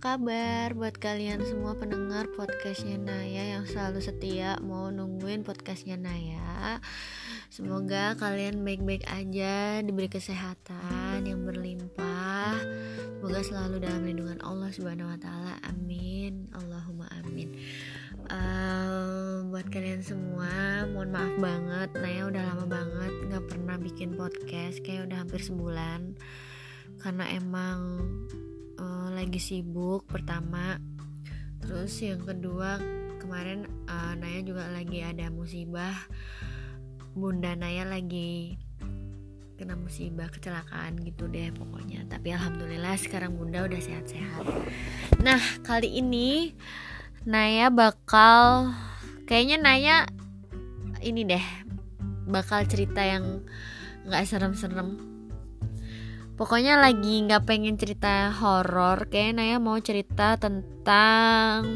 kabar buat kalian semua pendengar podcastnya Naya yang selalu setia mau nungguin podcastnya Naya Semoga kalian baik-baik aja, diberi kesehatan yang berlimpah Semoga selalu dalam lindungan Allah Subhanahu wa taala. Amin. Allahumma amin. Uh, buat kalian semua, mohon maaf banget Naya udah lama banget nggak pernah bikin podcast kayak udah hampir sebulan karena emang lagi sibuk pertama. Terus yang kedua kemarin uh, Naya juga lagi ada musibah. Bunda Naya lagi kena musibah kecelakaan gitu deh pokoknya. Tapi alhamdulillah sekarang bunda udah sehat-sehat. Nah kali ini Naya bakal kayaknya Naya ini deh bakal cerita yang nggak serem-serem pokoknya lagi nggak pengen cerita horor kayak Naya mau cerita tentang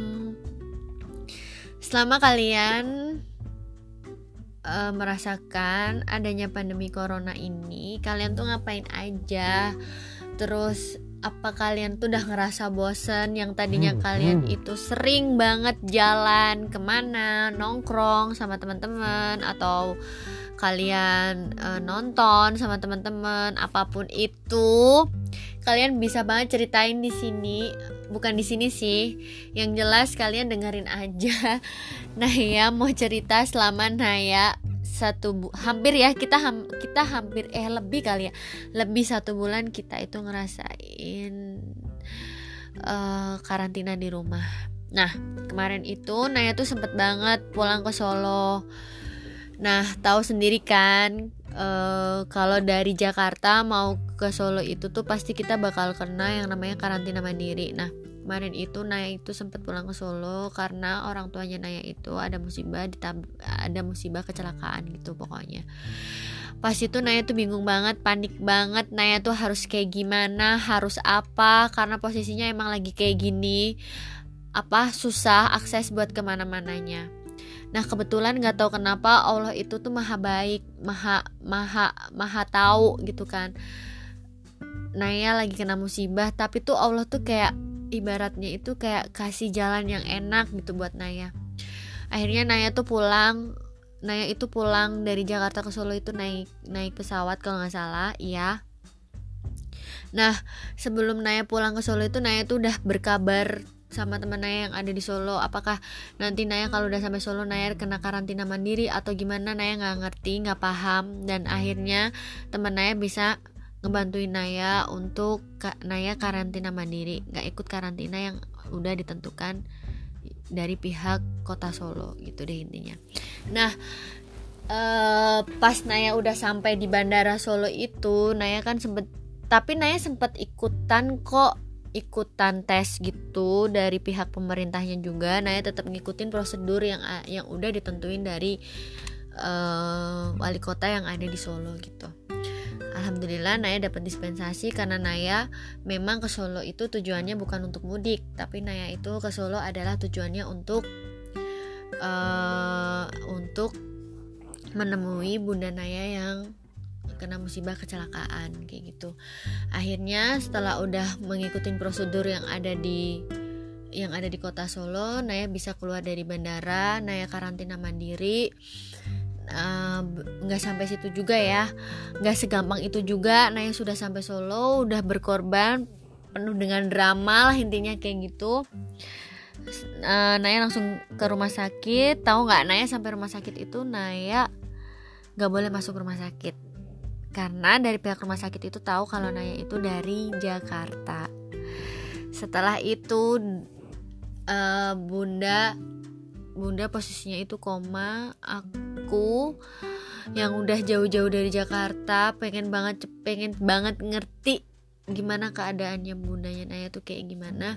selama kalian uh, merasakan adanya pandemi corona ini kalian tuh ngapain aja? Terus apa kalian tuh udah ngerasa bosen? Yang tadinya hmm, kalian hmm. itu sering banget jalan ke mana? Nongkrong sama teman-teman atau kalian uh, nonton sama teman-teman apa pun itu kalian bisa banget ceritain di sini. Bukan di sini sih yang jelas kalian dengerin aja. Naya mau cerita selama Naya satu hampir ya kita ham kita hampir eh lebih kali ya. Lebih satu bulan kita itu ngerasain uh, karantina di rumah. Nah kemarin itu Naya tuh sempet banget pulang ke Solo Nah, tahu sendiri kan uh, kalau dari Jakarta mau ke Solo itu tuh pasti kita bakal kena yang namanya karantina mandiri. Nah, kemarin itu Naya itu sempat pulang ke Solo karena orang tuanya Naya itu ada musibah ada musibah kecelakaan gitu pokoknya. Pas itu Naya tuh bingung banget, panik banget. Naya tuh harus kayak gimana, harus apa karena posisinya emang lagi kayak gini. Apa susah akses buat ke mana-mananya Nah kebetulan nggak tahu kenapa Allah itu tuh maha baik, maha maha maha tahu gitu kan. Naya lagi kena musibah, tapi tuh Allah tuh kayak ibaratnya itu kayak kasih jalan yang enak gitu buat Naya. Akhirnya Naya tuh pulang, Naya itu pulang dari Jakarta ke Solo itu naik naik pesawat kalau nggak salah, iya. Nah sebelum Naya pulang ke Solo itu Naya tuh udah berkabar sama teman Naya yang ada di Solo. Apakah nanti Naya kalau udah sampai Solo Naya kena karantina mandiri atau gimana? Naya nggak ngerti nggak paham. Dan akhirnya teman Naya bisa ngebantuin Naya untuk Naya karantina mandiri. Nggak ikut karantina yang udah ditentukan dari pihak kota Solo gitu deh intinya. Nah uh, pas Naya udah sampai di bandara Solo itu Naya kan sempet tapi Naya sempet ikutan kok ikutan tes gitu dari pihak pemerintahnya juga. Naya tetap ngikutin prosedur yang yang udah ditentuin dari uh, wali kota yang ada di Solo gitu. Alhamdulillah Naya dapat dispensasi karena Naya memang ke Solo itu tujuannya bukan untuk mudik tapi Naya itu ke Solo adalah tujuannya untuk uh, untuk menemui Bunda Naya yang kena musibah kecelakaan kayak gitu. Akhirnya setelah udah mengikuti prosedur yang ada di yang ada di kota Solo Naya bisa keluar dari bandara Naya karantina mandiri. Nggak uh, sampai situ juga ya. Nggak segampang itu juga Naya sudah sampai Solo udah berkorban penuh dengan drama lah intinya kayak gitu. Uh, Naya langsung ke rumah sakit. Tahu nggak Naya sampai rumah sakit itu Naya nggak boleh masuk rumah sakit karena dari pihak rumah sakit itu tahu kalau Naya itu dari Jakarta. Setelah itu uh, Bunda Bunda posisinya itu koma, aku yang udah jauh-jauh dari Jakarta pengen banget pengen banget ngerti gimana keadaannya bundanya Naya tuh kayak gimana.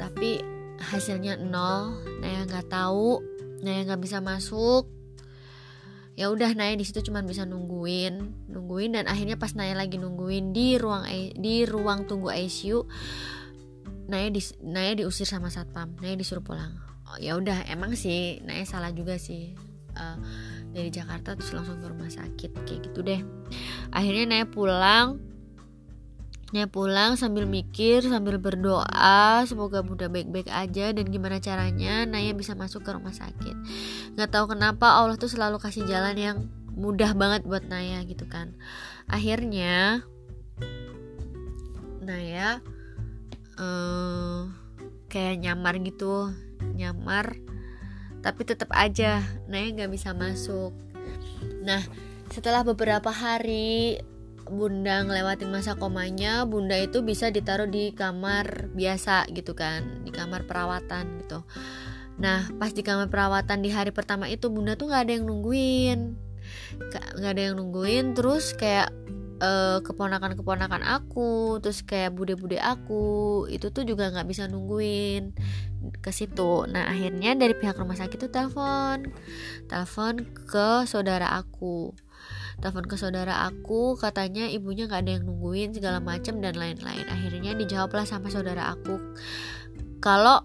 Tapi hasilnya nol. Naya nggak tahu. Naya nggak bisa masuk ya udah Naya di situ cuma bisa nungguin nungguin dan akhirnya pas Naya lagi nungguin di ruang di ruang tunggu ICU Naya di Naya diusir sama satpam. Naya disuruh pulang. Oh, ya udah emang sih Naya salah juga sih uh, dari Jakarta terus langsung ke rumah sakit kayak gitu deh. Akhirnya Naya pulang Naya pulang sambil mikir, sambil berdoa, semoga Bunda baik-baik aja dan gimana caranya Naya bisa masuk ke rumah sakit. Gak tahu kenapa Allah tuh selalu kasih jalan yang mudah banget buat Naya gitu kan. Akhirnya Naya uh, kayak nyamar gitu, nyamar, tapi tetap aja Naya nggak bisa masuk. Nah setelah beberapa hari bunda ngelewatin masa komanya bunda itu bisa ditaruh di kamar biasa gitu kan di kamar perawatan gitu. Nah pas di kamar perawatan di hari pertama itu bunda tuh nggak ada yang nungguin. Nggak ada yang nungguin terus kayak uh, keponakan-keponakan aku terus kayak bude-bude aku itu tuh juga nggak bisa nungguin ke situ. Nah akhirnya dari pihak rumah sakit tuh telepon telepon ke saudara aku telepon ke saudara aku katanya ibunya nggak ada yang nungguin segala macem dan lain-lain. Akhirnya dijawablah sama saudara aku kalau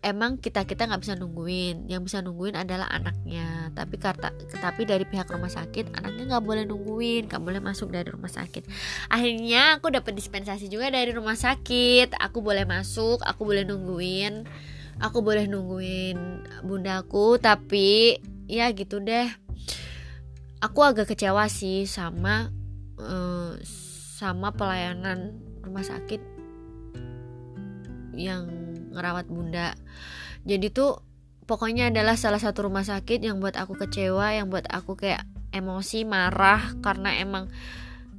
emang kita kita nggak bisa nungguin. Yang bisa nungguin adalah anaknya. Tapi kata tapi dari pihak rumah sakit anaknya nggak boleh nungguin nggak boleh masuk dari rumah sakit. Akhirnya aku dapat dispensasi juga dari rumah sakit. Aku boleh masuk aku boleh nungguin aku boleh nungguin bundaku tapi ya gitu deh aku agak kecewa sih sama uh, sama pelayanan rumah sakit yang ngerawat bunda. Jadi tuh pokoknya adalah salah satu rumah sakit yang buat aku kecewa yang buat aku kayak emosi marah karena emang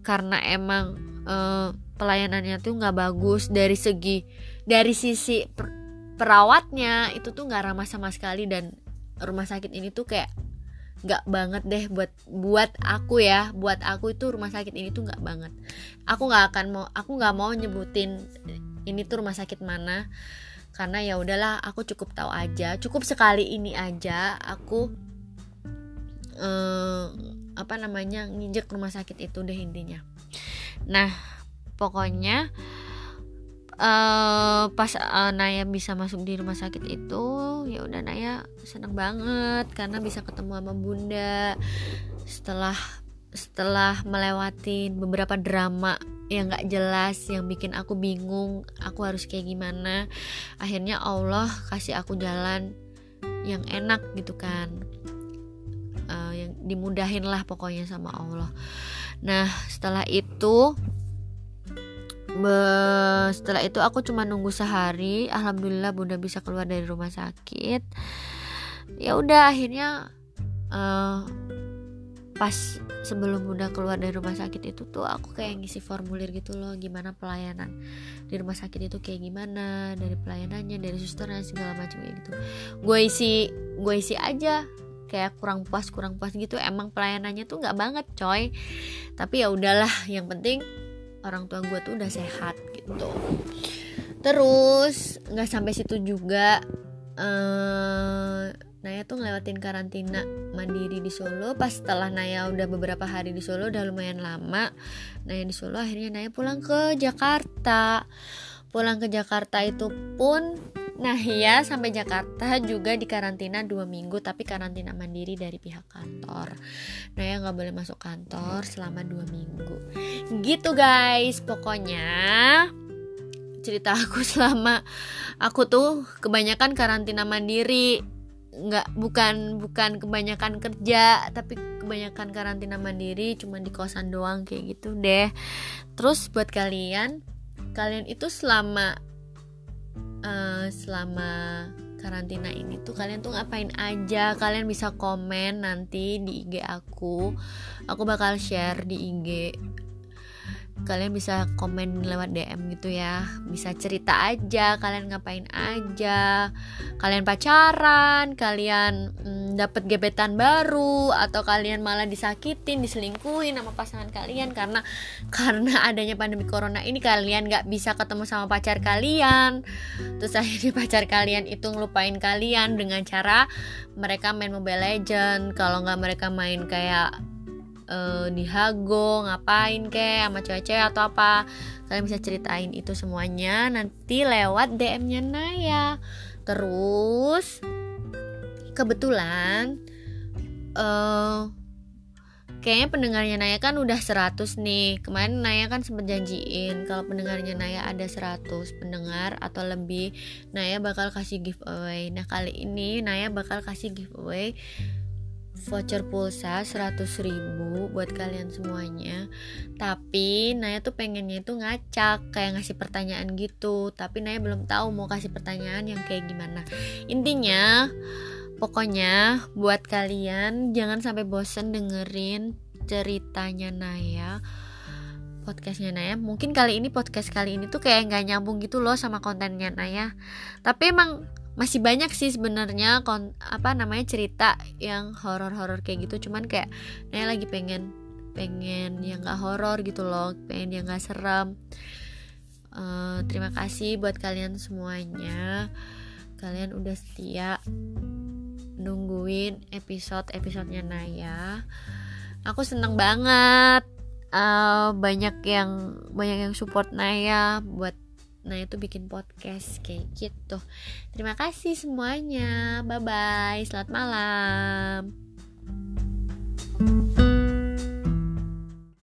karena emang uh, pelayanannya tuh nggak bagus. Dari segi dari sisi per, perawatnya itu tuh nggak ramah sama sekali dan rumah sakit ini tuh kayak nggak banget deh buat buat aku ya. Buat aku itu rumah sakit ini tuh nggak banget. Aku nggak akan mau aku nggak mau nyebutin ini tuh rumah sakit mana. Karena ya udahlah aku cukup tahu aja. Cukup sekali ini aja aku eh, apa namanya nginjek rumah sakit itu deh intinya. Nah pokoknya uh, pas uh, Naya bisa masuk di rumah sakit itu ya udah Naya seneng banget karena bisa ketemu sama bunda. Setelah setelah melewati beberapa drama yang gak jelas yang bikin aku bingung aku harus kayak gimana akhirnya Allah kasih aku jalan yang enak gitu kan. Uh, yang dimudahin lah pokoknya sama Allah. Nah setelah itu Be setelah itu aku cuma nunggu sehari. Alhamdulillah bunda bisa keluar dari rumah sakit. Ya udah akhirnya uh, pas sebelum bunda keluar dari rumah sakit itu tuh aku kayak ngisi formulir gitu loh gimana pelayanan di rumah sakit itu kayak gimana dari pelayanannya dari susternya segala macam kayak gitu. Gue isi gue isi aja kayak kurang puas kurang puas gitu. Emang pelayanannya tuh nggak banget coy. Tapi ya udahlah yang penting orang tua gue tuh udah sehat gitu. Terus nggak sampai situ juga uh, Naya tuh ngelewatin karantina mandiri di Solo. Pas setelah Naya udah beberapa hari di Solo udah lumayan lama Naya di Solo akhirnya Naya pulang ke Jakarta. Pulang ke Jakarta itu pun Nah ya sampai Jakarta juga di karantina dua minggu tapi karantina mandiri dari pihak kantor. Nah ya nggak boleh masuk kantor selama dua minggu. Gitu guys pokoknya cerita aku selama aku tuh kebanyakan karantina mandiri nggak bukan bukan kebanyakan kerja tapi kebanyakan karantina mandiri cuma di kosan doang kayak gitu deh terus buat kalian kalian itu selama uh, selama karantina ini tuh kalian tuh ngapain aja? Kalian bisa komen nanti di IG aku. Aku bakal share di IG kalian bisa komen lewat DM gitu ya. Bisa cerita aja kalian ngapain aja. Kalian pacaran kalian hmm, dapat gebetan baru atau kalian malah disakitin diselingkuhin sama pasangan kalian. Karena karena adanya pandemi corona ini kalian nggak bisa ketemu sama pacar kalian. Terus akhirnya pacar kalian itu ngelupain kalian dengan cara mereka main Mobile Legend kalau nggak mereka main kayak uh, di Hago ngapain kek sama cewek-cewek atau apa. Kalian bisa ceritain itu semuanya nanti lewat DM-nya Naya. Terus kebetulan uh, kayaknya pendengarnya Naya kan udah 100 nih. Kemarin Naya kan sempet janjiin kalau pendengarnya Naya ada 100 pendengar atau lebih Naya bakal kasih giveaway. Nah kali ini Naya bakal kasih giveaway voucher pulsa 100 ribu buat kalian semuanya. Tapi Naya tuh pengennya itu ngacak kayak ngasih pertanyaan gitu. Tapi Naya belum tahu mau kasih pertanyaan yang kayak gimana. Intinya pokoknya buat kalian jangan sampai bosen dengerin ceritanya Naya podcastnya Naya. Mungkin kali ini podcast kali ini tuh kayak nggak nyambung gitu loh sama kontennya Naya. Tapi emang masih banyak sih sebenarnya apa namanya cerita yang horor-horor kayak gitu. Cuman kayak Naya lagi pengen pengen yang gak horor gitu loh pengen yang gak serem. Uh, terima kasih buat kalian semuanya. Kalian udah setia nungguin episode episodenya Naya. Aku seneng banget uh, banyak yang banyak yang support Naya buat Nah itu bikin podcast kayak gitu. Terima kasih semuanya. Bye bye Selamat malam